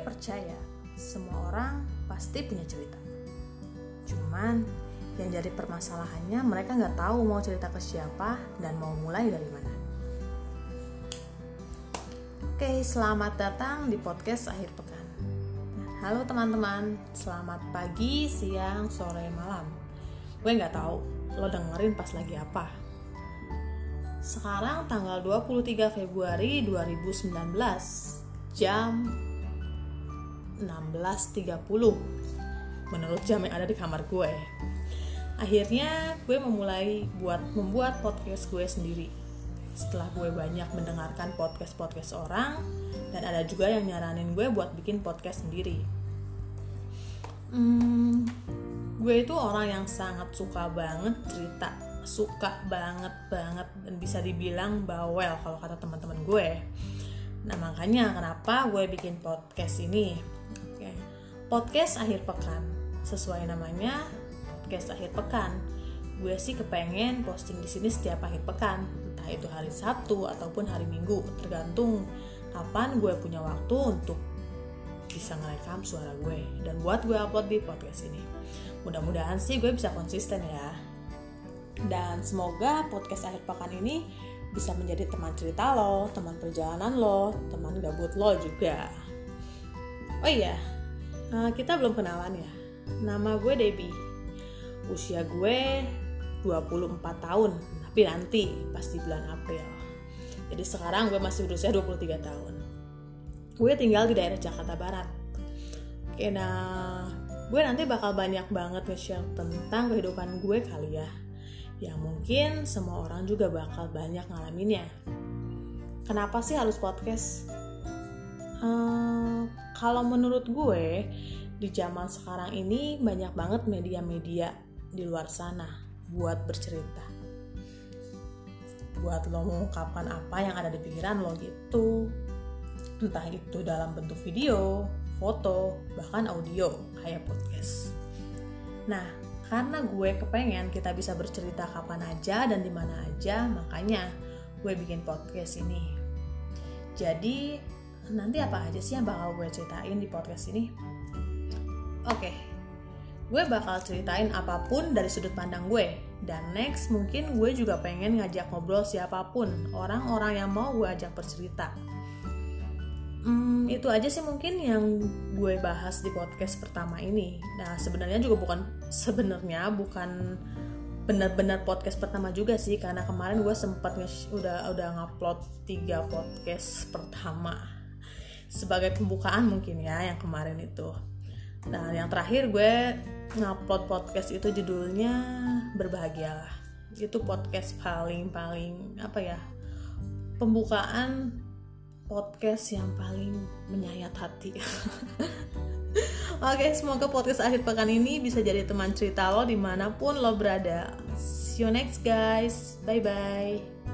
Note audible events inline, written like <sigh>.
percaya semua orang pasti punya cerita. Cuman yang jadi permasalahannya mereka nggak tahu mau cerita ke siapa dan mau mulai dari mana. Oke, selamat datang di podcast akhir pekan. Halo teman-teman, selamat pagi, siang, sore, malam. Gue nggak tahu lo dengerin pas lagi apa. Sekarang tanggal 23 Februari 2019 jam 16.30 menurut jam yang ada di kamar gue. Akhirnya gue memulai buat membuat podcast gue sendiri. Setelah gue banyak mendengarkan podcast-podcast orang dan ada juga yang nyaranin gue buat bikin podcast sendiri. Hmm, gue itu orang yang sangat suka banget cerita, suka banget banget dan bisa dibilang bawel kalau kata teman-teman gue. Nah makanya kenapa gue bikin podcast ini podcast akhir pekan. Sesuai namanya podcast akhir pekan. Gue sih kepengen posting di sini setiap akhir pekan. Entah itu hari Sabtu ataupun hari Minggu tergantung kapan gue punya waktu untuk bisa ngerekam suara gue dan buat gue upload di podcast ini. Mudah-mudahan sih gue bisa konsisten ya. Dan semoga podcast akhir pekan ini bisa menjadi teman cerita lo, teman perjalanan lo, teman gabut lo juga. Oh iya, Uh, kita belum kenalan ya. Nama gue Debbie. Usia gue 24 tahun, tapi nanti pasti bulan April. Jadi sekarang gue masih berusia 23 tahun. Gue tinggal di daerah Jakarta Barat. Oke, nah gue nanti bakal banyak banget nge-share tentang kehidupan gue kali ya. Yang mungkin semua orang juga bakal banyak ngalaminnya. Kenapa sih harus podcast? Uh, kalau menurut gue di zaman sekarang ini banyak banget media-media di luar sana buat bercerita buat lo mengungkapkan apa yang ada di pikiran lo gitu entah itu dalam bentuk video, foto, bahkan audio kayak podcast. Nah, karena gue kepengen kita bisa bercerita kapan aja dan di mana aja, makanya gue bikin podcast ini. Jadi, nanti apa aja sih yang bakal gue ceritain di podcast ini? Oke, okay, gue bakal ceritain apa pun dari sudut pandang gue. Dan next mungkin gue juga pengen ngajak ngobrol siapa pun, orang-orang yang mau gue ajak bercerita. Hmm, itu aja sih mungkin yang gue bahas di podcast pertama ini. Nah, sebenarnya juga bukan sebenarnya bukan benar-benar podcast pertama juga sih karena kemarin gue sempat udah udah ngupload tiga podcast pertama sebagai pembukaan mungkin ya yang kemarin itu. Nah yang terakhir gue ngupload podcast itu judulnya berbahagialah. Itu podcast paling paling apa ya pembukaan podcast yang paling menyayat hati. <laughs> Oke, semoga podcast akhir pekan ini bisa jadi teman cerita lo di mana pun lo berada. See you next guys. Bye bye.